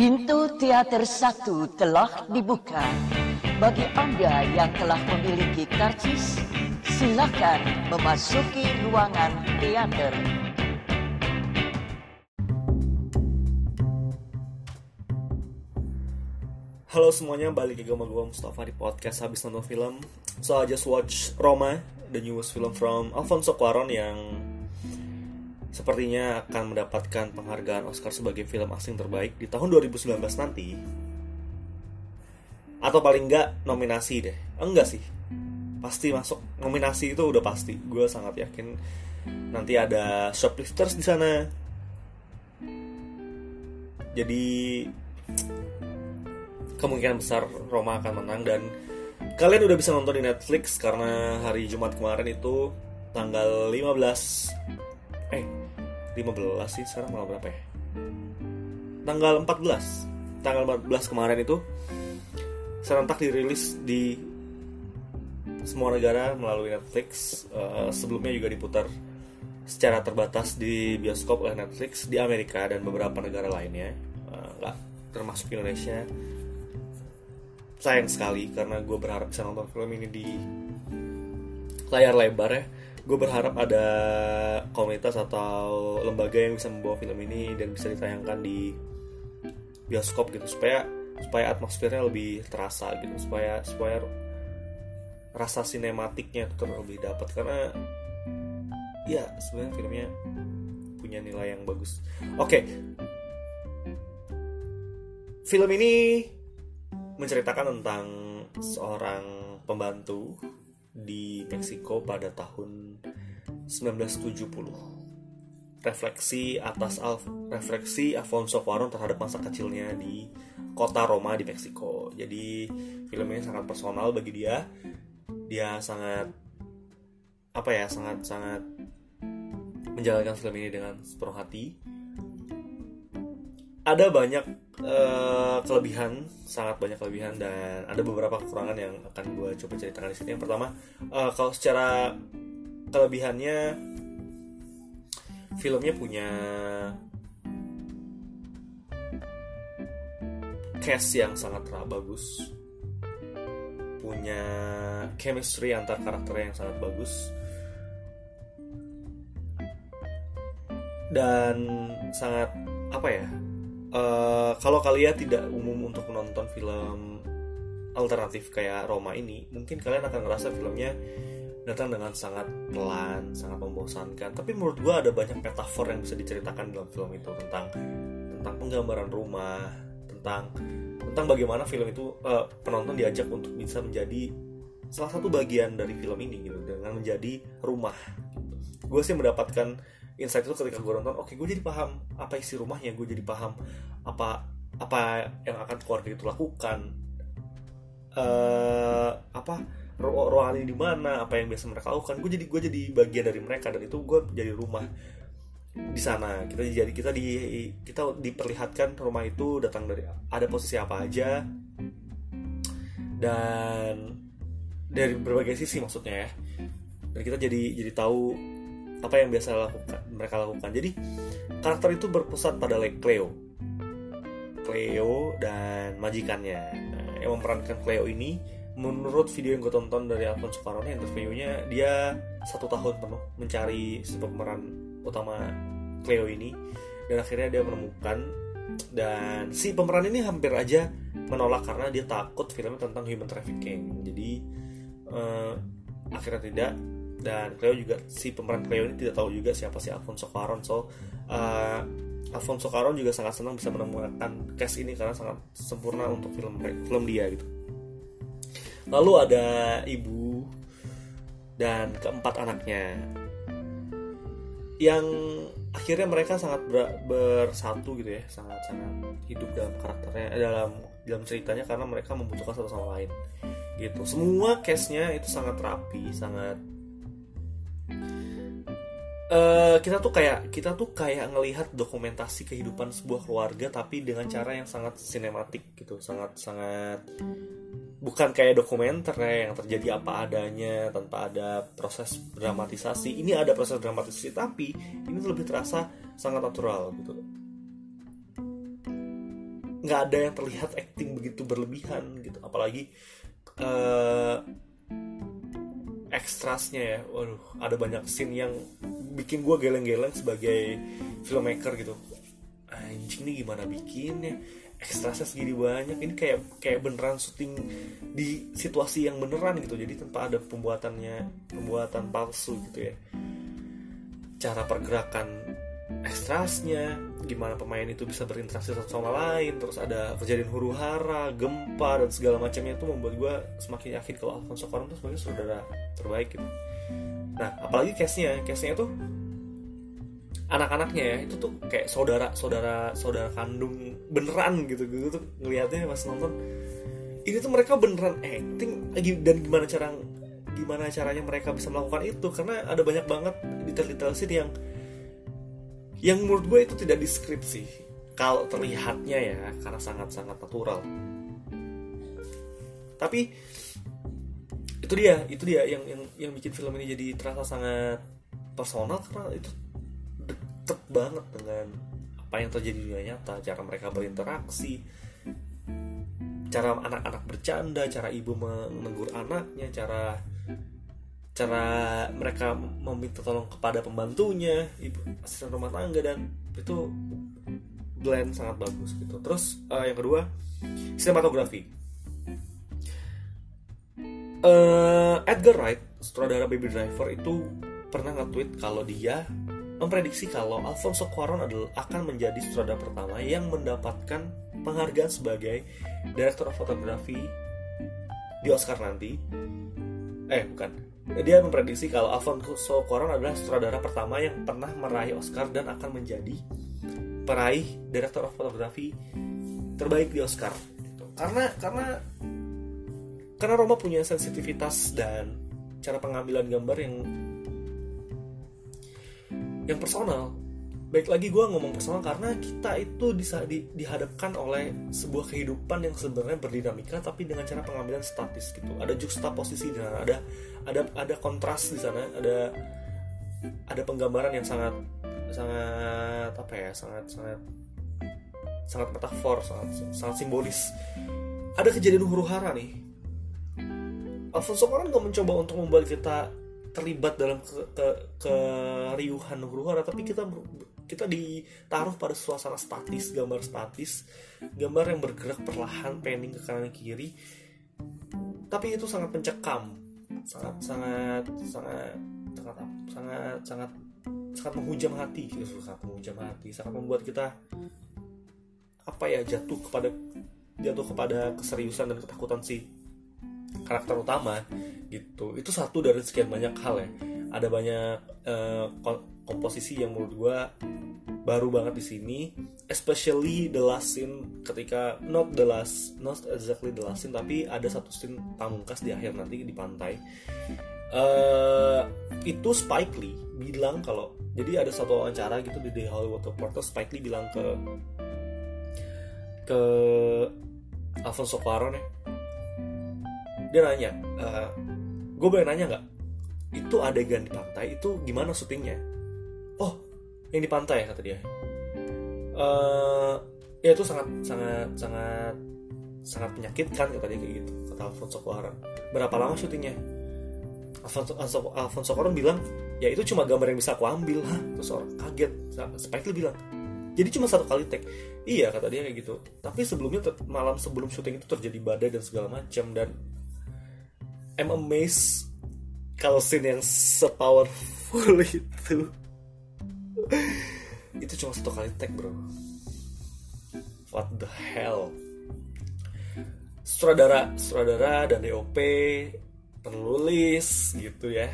Pintu teater satu telah dibuka. Bagi Anda yang telah memiliki karcis, silakan memasuki ruangan teater. Halo semuanya, balik lagi sama gue Mustafa di podcast habis nonton film So I just watch Roma, the newest film from Alfonso Cuarón yang sepertinya akan mendapatkan penghargaan Oscar sebagai film asing terbaik di tahun 2019 nanti. Atau paling enggak nominasi deh, enggak sih. Pasti masuk. Nominasi itu udah pasti, gue sangat yakin nanti ada shoplifters di sana. Jadi kemungkinan besar Roma akan menang dan kalian udah bisa nonton di Netflix karena hari Jumat kemarin itu tanggal 15 eh 15 sih sekarang malah berapa ya? Tanggal 14 tanggal 14 kemarin itu serentak dirilis di semua negara melalui Netflix. Uh, sebelumnya juga diputar secara terbatas di bioskop oleh Netflix di Amerika dan beberapa negara lainnya. Uh, nggak termasuk Indonesia. Sayang sekali karena gue berharap bisa nonton film ini di layar lebar ya gue berharap ada komunitas atau lembaga yang bisa membawa film ini dan bisa ditayangkan di bioskop gitu supaya supaya atmosfernya lebih terasa gitu supaya supaya rasa sinematiknya itu lebih dapat karena ya sebenarnya filmnya punya nilai yang bagus oke okay. film ini menceritakan tentang seorang pembantu di Meksiko pada tahun 1970. Refleksi atas Alf, refleksi Alfonso Cuarón terhadap masa kecilnya di kota Roma di Meksiko. Jadi filmnya sangat personal bagi dia. Dia sangat apa ya, sangat sangat menjalankan film ini dengan sepenuh hati. Ada banyak uh, kelebihan sangat banyak kelebihan dan ada beberapa kekurangan yang akan gue coba ceritakan di sini. Yang pertama uh, kalau secara kelebihannya filmnya punya cast yang sangat bagus. Punya chemistry antar karakter yang sangat bagus. Dan sangat apa ya uh, kalau kalian tidak umum untuk menonton film alternatif kayak Roma ini, mungkin kalian akan ngerasa filmnya datang dengan sangat pelan, sangat membosankan. Tapi menurut gue ada banyak metafor yang bisa diceritakan dalam film itu tentang tentang penggambaran rumah, tentang tentang bagaimana film itu uh, penonton diajak untuk bisa menjadi salah satu bagian dari film ini gitu dengan menjadi rumah. Gitu. Gue sih mendapatkan insight itu ketika gue nonton oke okay, gue jadi paham apa isi rumahnya gue jadi paham apa apa yang akan keluarga itu lakukan. Uh, apa ruangan ini di mana apa yang biasa mereka lakukan. Gue jadi gue jadi bagian dari mereka dan itu gue jadi rumah di sana. Kita jadi kita di kita diperlihatkan rumah itu datang dari ada posisi apa aja. Dan dari berbagai sisi maksudnya ya. Dan kita jadi jadi tahu apa yang biasa lakukan mereka lakukan. Jadi karakter itu berpusat pada Cleo. Cleo dan majikannya. Nah, yang memerankan Cleo ini menurut video yang gue tonton dari Alfonso Cuarón interviewnya dia satu tahun penuh mencari si pemeran utama Cleo ini. Dan akhirnya dia menemukan dan si pemeran ini hampir aja menolak karena dia takut filmnya tentang human trafficking. Jadi uh, akhirnya tidak dan Cleo juga si pemeran Cleo ini tidak tahu juga siapa si Alfonso Cuarón so uh, Alfonso Cuarón juga sangat senang bisa menemukan cast ini karena sangat sempurna untuk film film dia gitu. Lalu ada ibu dan keempat anaknya. Yang akhirnya mereka sangat ber, bersatu gitu ya sangat sangat hidup dalam karakternya dalam dalam ceritanya karena mereka membutuhkan satu sama lain gitu. Semua case-nya itu sangat rapi sangat uh, kita tuh kayak kita tuh kayak ngelihat dokumentasi kehidupan sebuah keluarga tapi dengan cara yang sangat sinematik gitu sangat sangat bukan kayak dokumenter ya yang terjadi apa adanya tanpa ada proses dramatisasi. Ini ada proses dramatisasi tapi ini lebih terasa sangat natural gitu. Nggak ada yang terlihat acting begitu berlebihan gitu. Apalagi uh, ekstrasnya ya. Waduh ada banyak scene yang bikin gue geleng-geleng sebagai filmmaker gitu. Anjing nih gimana bikinnya? Ekstrasnya segini banyak. Ini kayak kayak beneran syuting di situasi yang beneran gitu. Jadi tanpa ada pembuatannya pembuatan palsu gitu ya. Cara pergerakan ekstrasnya gimana pemain itu bisa berinteraksi satu sama lain terus ada kejadian huru hara gempa dan segala macamnya itu membuat gue semakin yakin kalau Alfonso Cuarón itu sebagai saudara terbaik gitu. Nah apalagi case-nya case-nya tuh anak-anaknya ya itu tuh kayak saudara saudara saudara kandung beneran gitu. Gitu tuh ngelihatnya pas nonton ini tuh mereka beneran acting dan gimana cara gimana caranya mereka bisa melakukan itu? Karena ada banyak banget detail-detail sih yang yang menurut gue itu tidak deskripsi. Kalau terlihatnya ya karena sangat-sangat natural. Tapi itu dia itu dia yang yang yang bikin film ini jadi terasa sangat personal karena itu deket banget dengan apa yang terjadi di dunia nyata. Cara mereka berinteraksi cara anak-anak bercanda cara ibu menegur anaknya cara cara mereka meminta tolong kepada pembantunya ibu asisten rumah tangga dan itu blend sangat bagus gitu terus uh, yang kedua sinematografi uh, Edgar Wright sutradara Baby Driver itu pernah nge-tweet kalau dia memprediksi kalau Alfonso Cuarón adalah akan menjadi sutradara pertama yang mendapatkan penghargaan sebagai Director of Photography di Oscar nanti. Eh, bukan. Dia memprediksi kalau Alfonso Cuarón adalah sutradara pertama yang pernah meraih Oscar dan akan menjadi peraih Director of Photography terbaik di Oscar. Gitu. Karena karena karena Roma punya sensitivitas dan cara pengambilan gambar yang yang personal baik lagi gue ngomong personal karena kita itu di, dihadapkan oleh sebuah kehidupan yang sebenarnya berdinamika tapi dengan cara pengambilan statis gitu. Ada posisi di sana ada ada ada kontras di sana ada ada penggambaran yang sangat sangat apa ya sangat sangat sangat metafor sangat sangat simbolis. Ada kejadian huru hara nih. Alfonso Cuarón nggak mencoba untuk membuat kita terlibat dalam ke, ke, keriuhan huru-hara tapi kita kita ditaruh pada suasana statis gambar statis gambar yang bergerak perlahan panning ke kanan kiri. Tapi itu sangat mencekam sangat sangat sangat sangat sangat sangat sangat menghujam hati gitu sangat menghujam hati sangat membuat kita apa ya jatuh kepada jatuh kepada keseriusan dan ketakutan si karakter utama gitu. Itu satu dari sekian banyak hal ya ada banyak uh, komposisi yang menurut gue baru banget di sini especially the last scene ketika not the last not exactly the last scene tapi ada satu scene pamungkas di akhir nanti di pantai. Uh, itu Spike Lee bilang kalau jadi ada satu wawancara gitu di The Hollywood Reporter Spike Lee bilang ke ke Alfonso Cuarón ya. Dia nanya uh, gue boleh nanya nggak itu adegan di pantai itu gimana syutingnya? Oh yang di pantai kata dia. Uh, ya itu sangat sangat sangat sangat menyakitkan kata dia kayak gitu kata Alfonso Cuarón berapa lama syutingnya? Alfonso, Alfonso, Alfonso Cuarón bilang ya itu cuma gambar yang bisa aku ambil. Hah? terus orang kaget. Spike Lee bilang jadi cuma satu kali take. Iya kata dia kayak gitu. Tapi sebelumnya malam sebelum syuting itu terjadi badai dan segala macam dan I'm amazed kalau scene yang sepowerful itu. Itu cuma satu kali tag bro. What the hell? Sutradara sutradara dan DOP penulis gitu ya.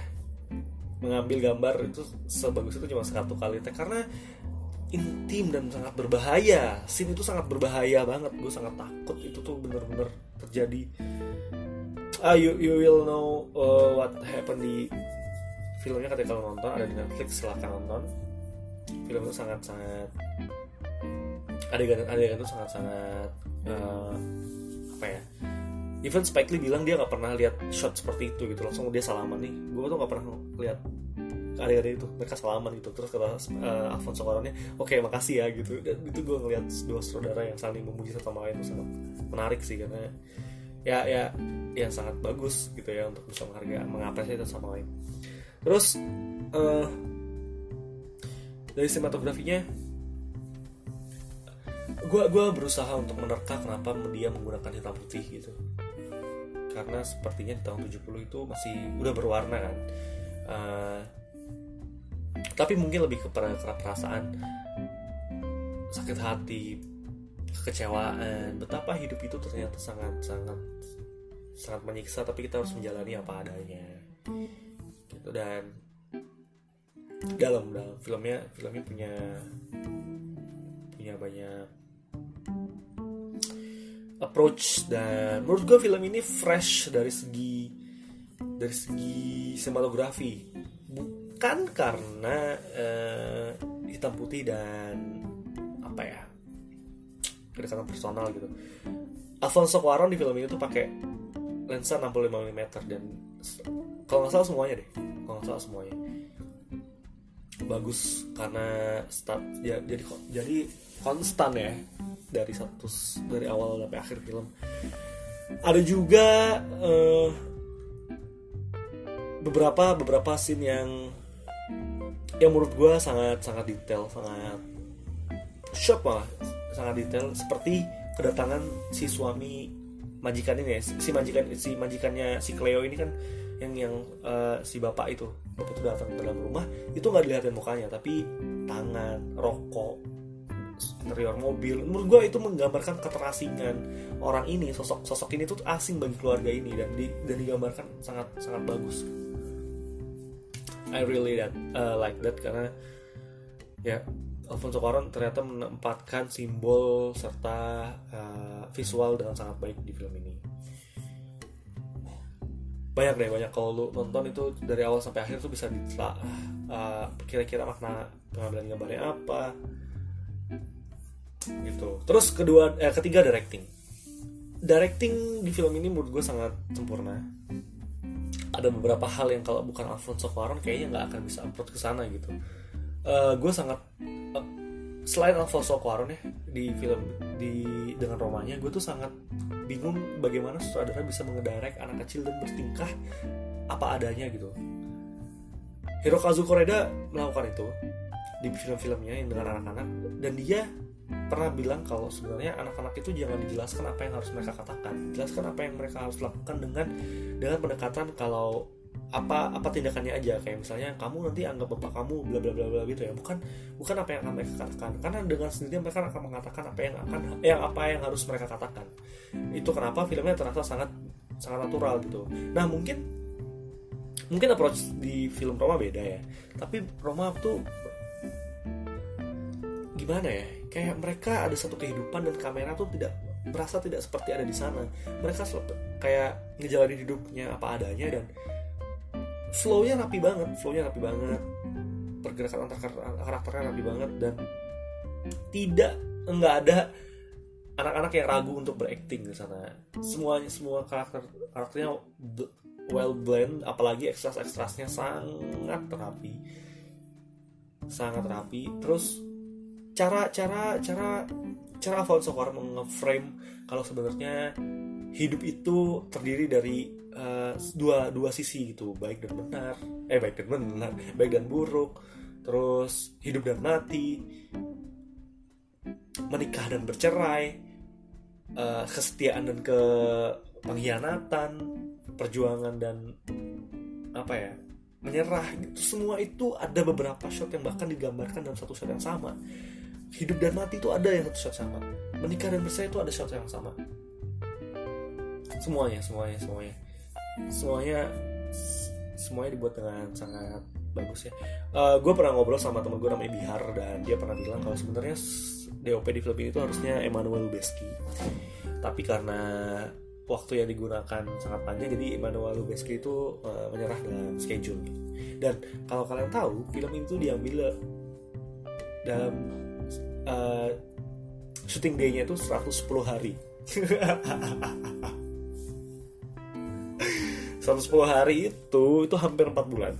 Mengambil gambar itu sebagus itu cuma satu kali tag karena intim dan sangat berbahaya. Scene itu sangat berbahaya banget. Gue sangat takut itu tuh bener-bener terjadi ah you you will know uh, what happened di filmnya ketika kalau nonton. Ada di Netflix silahkan nonton. Film itu sangat sangat adegan adegan itu sangat sangat uh, apa ya? Even Spike Lee bilang dia nggak pernah lihat shot seperti itu gitu. Langsung dia salaman nih. Gue tuh nggak pernah lihat adik-adik itu. Mereka salaman gitu. Terus kata uh, Alfonso Cuarónnya oke okay, makasih ya gitu. Dan itu gue ngeliat dua saudara yang saling memuji satu sama lain. Itu sangat menarik sih karena ya ya ya sangat bagus gitu ya untuk bisa menghargai mengapresiasi satu sama lain. Terus uh, dari sinematografinya gue gua berusaha untuk menerka kenapa dia menggunakan hitam putih gitu. Karena sepertinya di tahun 70 itu masih udah berwarna kan. Uh, tapi mungkin lebih kepada perasaan sakit hati kekecewaan betapa hidup itu ternyata sangat sangat sangat menyiksa tapi kita harus menjalani apa adanya. Gitu dan dalam dalam filmnya filmnya punya punya banyak approach dan menurut gue film ini fresh dari segi dari segi sinematografi. Bukan karena uh, hitam putih dan apa ya kedekatan personal gitu. Alfonso Cuarón di film ini tuh pakai lensa 65 mm dan kalau nggak salah semuanya deh kalau nggak salah semuanya. Bagus karena start ya, jadi jadi konstan ya dari satu dari awal sampai akhir film. Ada juga uh, beberapa beberapa scene yang yang menurut gue sangat sangat detail sangat shock malah sangat detail. Seperti kedatangan si suami majikan ini ya si majikan si majikannya si Cleo ini kan yang yang uh, si bapak itu. Bapak itu datang ke dalam rumah itu nggak dilihatin mukanya tapi tangan rokok interior mobil. Menurut gue itu menggambarkan keterasingan orang ini sosok sosok ini tuh asing bagi keluarga ini dan di, dan digambarkan sangat sangat bagus. I really that uh, like that karena ya Alfonso Cuarón ternyata menempatkan simbol serta uh, visual dengan sangat baik di film ini. Banyak deh banyak. Kalau lu nonton itu dari awal sampai akhir tuh bisa ditelah uh, kira-kira makna pengambilan gambarnya apa. Gitu. Terus kedua eh, ketiga directing. Directing di film ini menurut gue sangat sempurna. Ada beberapa hal yang kalau bukan Alfonso Cuarón kayaknya nggak akan bisa upload ke sana gitu uh, gue sangat uh, selain Alfonso Cuarón ya di film di dengan romanya gue tuh sangat bingung bagaimana sutradara bisa mengedarek anak kecil dan bertingkah apa adanya gitu. Hirokazu Koreda melakukan itu di film-filmnya yang dengan anak-anak dan dia pernah bilang kalau sebenarnya anak-anak itu jangan dijelaskan apa yang harus mereka katakan. Jelaskan apa yang mereka harus lakukan dengan dengan pendekatan kalau apa apa tindakannya aja. Kayak misalnya kamu nanti anggap bapak kamu bla bla bla bla gitu ya. Bukan bukan apa yang akan mereka katakan. Karena dengan sendirinya mereka akan mengatakan apa yang akan yang apa yang harus mereka katakan. Itu kenapa filmnya terasa sangat sangat natural gitu. Nah mungkin mungkin approach di film Roma beda ya. Tapi Roma tuh gimana ya? Kayak mereka ada satu kehidupan dan kamera tuh tidak merasa tidak seperti ada di sana. Mereka kayak ngejalanin hidupnya apa adanya dan flownya rapi banget flownya rapi banget. Pergerakan antar karakternya rapi banget dan tidak nggak ada anak-anak yang ragu untuk berakting di sana. Semuanya semua karakter karakternya well blend apalagi ekstras ekstrasnya sangat rapi. Sangat rapi. Terus cara cara cara cara Alfonso Cuarón mengeframe kalau sebenarnya hidup itu terdiri dari uh, dua dua sisi gitu baik dan benar. Eh baik dan benar baik dan buruk. Terus hidup dan mati. Menikah dan bercerai. Uh, kesetiaan dan ke pengkhianatan perjuangan dan apa ya menyerah gitu. Semua itu ada beberapa shot yang bahkan digambarkan dalam satu shot yang sama. Hidup dan mati itu ada yang satu shot sama. Menikah dan bercerai itu ada shot yang sama. Semuanya semuanya semuanya semuanya semuanya dibuat dengan sangat bagus ya. Uh, gue pernah ngobrol sama temen gue namanya Bihar dan dia pernah bilang kalau sebenarnya DOP di film ini itu harusnya Emmanuel Lubezki. Tapi karena waktu yang digunakan sangat panjang jadi Emmanuel Lubezki itu uh, menyerah dengan schedule. Dan kalau kalian tahu film itu diambil dalam uh, syuting day-nya itu 110 hari 110 hari itu itu hampir 4 bulan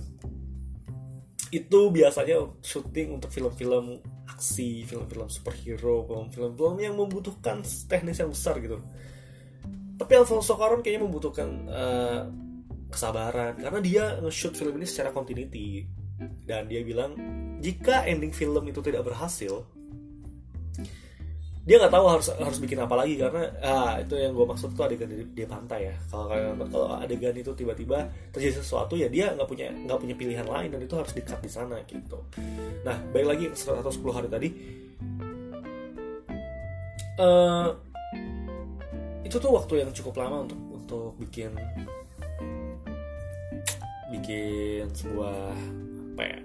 itu biasanya syuting untuk film-film aksi, film-film superhero, film-film yang membutuhkan teknis yang besar gitu. Tapi Alfonso Cuarón kayaknya membutuhkan uh, kesabaran karena dia nge-shoot film ini secara continuity dan dia bilang jika ending film itu tidak berhasil dia nggak tahu harus harus bikin apa lagi karena ah itu yang gue maksud tuh adegan di, di pantai ya. Kalau kalau adegan itu tiba-tiba terjadi sesuatu ya dia nggak punya nggak punya pilihan lain dan itu harus dikat di sana gitu. Nah baik lagi 110 hari tadi. Uh, itu tuh waktu yang cukup lama untuk untuk bikin bikin sebuah apa ya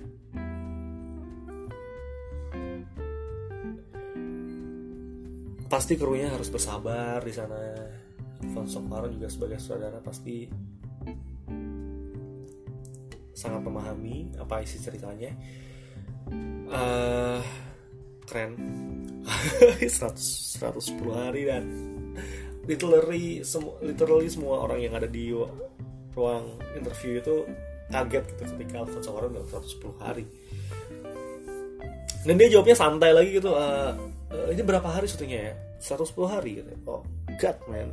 pasti krunya harus bersabar di sana. Alfonso Cuarón juga sebagai saudara pasti sangat memahami apa isi ceritanya. Uh, keren. 100 110 hari dan literally semua literally semua orang yang ada di ruang interview itu kaget gitu ketika Alfonso Cuarón bilang 110 hari. Dan dia jawabnya santai lagi gitu uh, uh, ini berapa hari syutingnya ya? 110 hari gitu oh god man.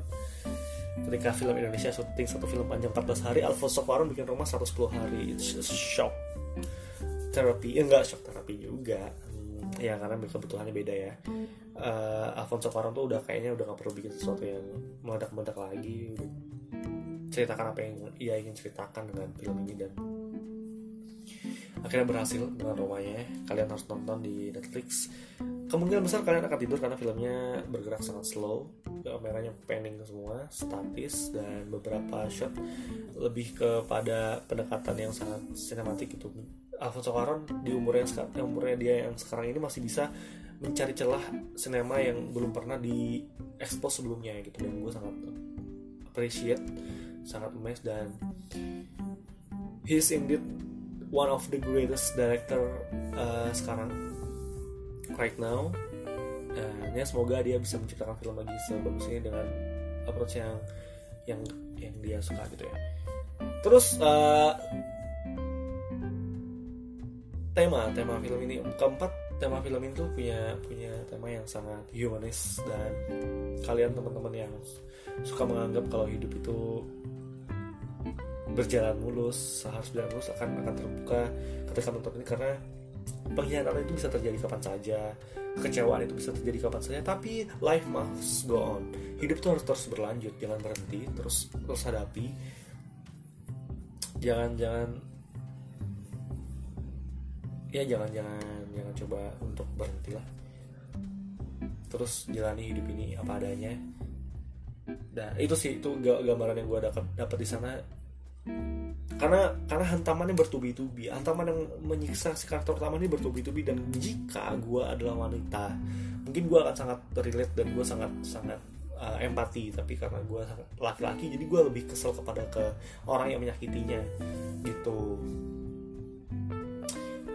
Ketika film Indonesia syuting satu film panjang 14 hari Alfonso Cuarón bikin rumah 110 hari. It's shock. Terapi ya enggak shock terapi juga. Hmm, ya karena kebutuhannya beda ya. Uh, Alfonso Cuarón tuh udah kayaknya udah gak perlu bikin sesuatu yang meledak-meledak lagi. Ceritakan apa yang ia ingin ceritakan dengan film ini dan akhirnya berhasil dengan rumahnya. Kalian harus nonton di Netflix kemungkinan besar kalian akan tidur karena filmnya bergerak sangat slow. Kameranya panning semua statis dan beberapa shot lebih kepada pendekatan yang sangat sinematik itu. Alfonso Cuarón di umur yang sekarang umurnya dia yang sekarang ini masih bisa mencari celah sinema yang belum pernah di expose sebelumnya gitu. Dan gue sangat appreciate sangat amazed dan he's indeed one of the greatest director uh, sekarang right now. Dan ya semoga dia bisa menciptakan film lagi sebagus ini dengan approach yang yang yang dia suka gitu ya. Terus uh, tema tema film ini keempat tema film ini tuh punya punya tema yang sangat humanis dan kalian teman-teman yang suka menganggap kalau hidup itu berjalan mulus harus berjalan mulus akan akan terbuka ketika nonton ini karena pengkhianatan itu bisa terjadi kapan saja kekecewaan itu bisa terjadi kapan saja tapi life must go on. Hidup itu harus terus berlanjut jangan berhenti terus terus hadapi. Jangan jangan ya jangan jangan jangan coba untuk berhenti lah terus jalani hidup ini apa adanya. Nah itu sih itu gambaran yang gue dapat dapat di sana karena karena hantamannya bertubi-tubi. Hantaman yang menyiksa si karakter utama ini bertubi-tubi. Dan jika gue adalah wanita mungkin gue akan sangat relate dan gue sangat sangat uh, empati. Tapi karena gue laki-laki jadi gue lebih kesel kepada ke orang yang menyakitinya. Gitu.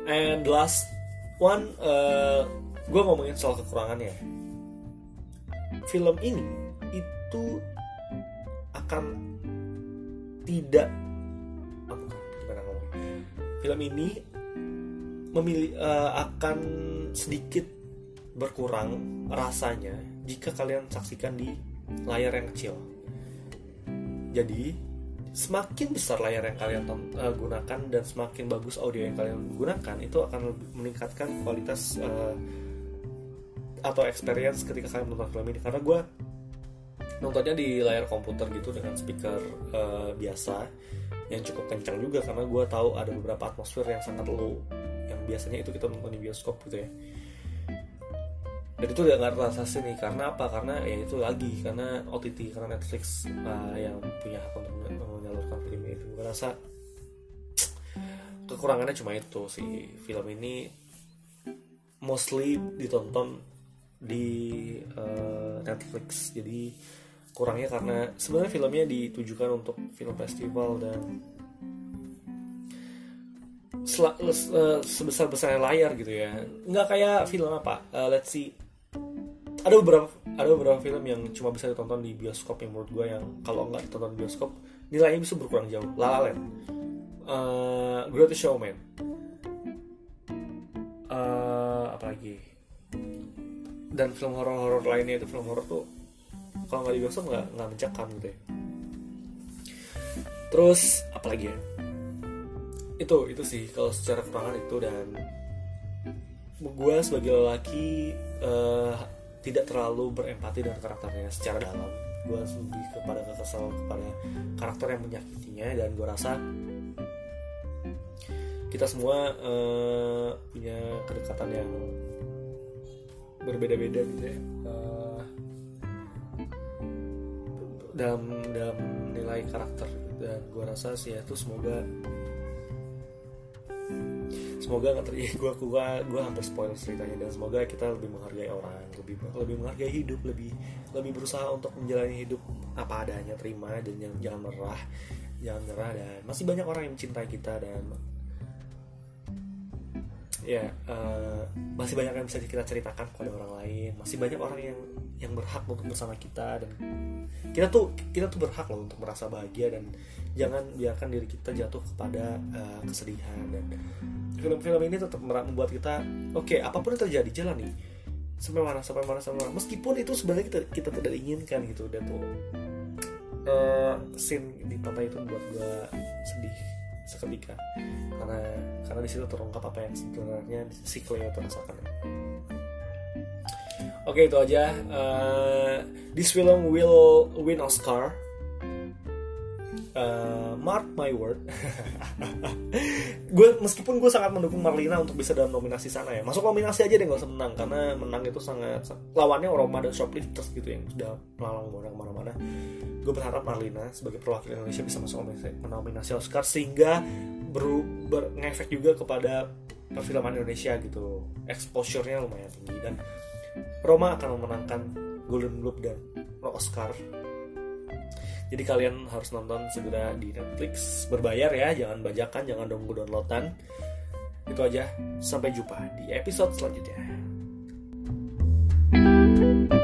And last one uh, gue ngomongin soal kekurangannya. Film ini itu akan tidak film ini memilih uh, akan sedikit berkurang rasanya jika kalian saksikan di layar yang kecil. Jadi semakin besar layar yang kalian uh, gunakan dan semakin bagus audio yang kalian gunakan itu akan meningkatkan kualitas uh, atau experience ketika kalian menonton film ini karena gue nontonnya di layar komputer gitu dengan speaker uh, biasa yang cukup kencang juga karena gue tahu ada beberapa atmosfer yang sangat low. Yang biasanya itu kita nonton di bioskop gitu ya. Dan itu udah gak terasa nih karena apa? Karena ya itu lagi karena OTT karena Netflix uh, yang punya hak untuk menyalurkan film itu. Gue rasa kekurangannya cuma itu sih. Film ini mostly ditonton di uh, Netflix. Jadi kurangnya karena sebenarnya filmnya ditujukan untuk film festival dan uh, sebesar besarnya layar gitu ya. Nggak kayak film apa uh, let's see. Ada beberapa ada beberapa film yang cuma bisa ditonton di bioskop yang menurut gue yang kalau nggak ditonton di bioskop nilainya bisa berkurang jauh. La La Land. Uh, Greatest Showman. Uh, apalagi dan film horor-horor lainnya itu film horor tuh kalau nggak di bioskop nggak nggak mencekam gitu ya. Terus apalagi ya? Itu itu sih. Kalau secara kekurangan itu dan gue sebagai lelaki uh, tidak terlalu berempati dengan karakternya secara dalam. Gue lebih kepada kesal kepada karakter yang menyakitinya dan gue rasa kita semua uh, punya kedekatan yang berbeda-beda gitu ya dalam dalam nilai karakter dan gue rasa sih ya itu semoga semoga nggak terjadi gue gue gue hampir spoiler ceritanya. Dan semoga kita lebih menghargai orang lebih lebih menghargai hidup lebih lebih berusaha untuk menjalani hidup apa adanya terima dan jangan jangan merah jangan merah dan masih banyak orang yang mencintai kita dan ya uh, masih banyak yang bisa kita ceritakan kepada orang lain. Masih banyak orang yang yang berhak untuk bersama kita dan kita tuh kita tuh berhak loh untuk merasa bahagia dan jangan biarkan diri kita jatuh kepada uh, kesedihan. Dan film-film ini tetap membuat kita oke okay, apa pun yang terjadi jalan nih. Sampai mana sampai mana sampai mana. Meskipun itu sebenarnya kita kita tidak inginkan gitu. Dan tuh uh, scene di pantai itu membuat gue sedih seketika. Karena karena di situ terungkap apa yang sebenarnya si Cleo terasakan oke okay, itu aja. Uh, this film will win Oscar uh, mark my word. Gue meskipun gue sangat mendukung Marlina untuk bisa dalam nominasi sana ya. Masuk nominasi aja deh gak usah menang karena menang itu sangat lawannya Roma dan Shoplifters gitu yang sudah melalang buana ke mana-mana. Gue berharap Marlina sebagai perwakilan Indonesia bisa masuk nominasi Oscar sehingga ber, berngefek juga kepada perfilman Indonesia gitu. Exposure-nya lumayan tinggi dan Roma akan memenangkan Golden Globe dan Oscar jadi kalian harus nonton segera di Netflix berbayar ya, jangan bajakan, jangan nunggu downloadan. Itu aja, sampai jumpa di episode selanjutnya. thank you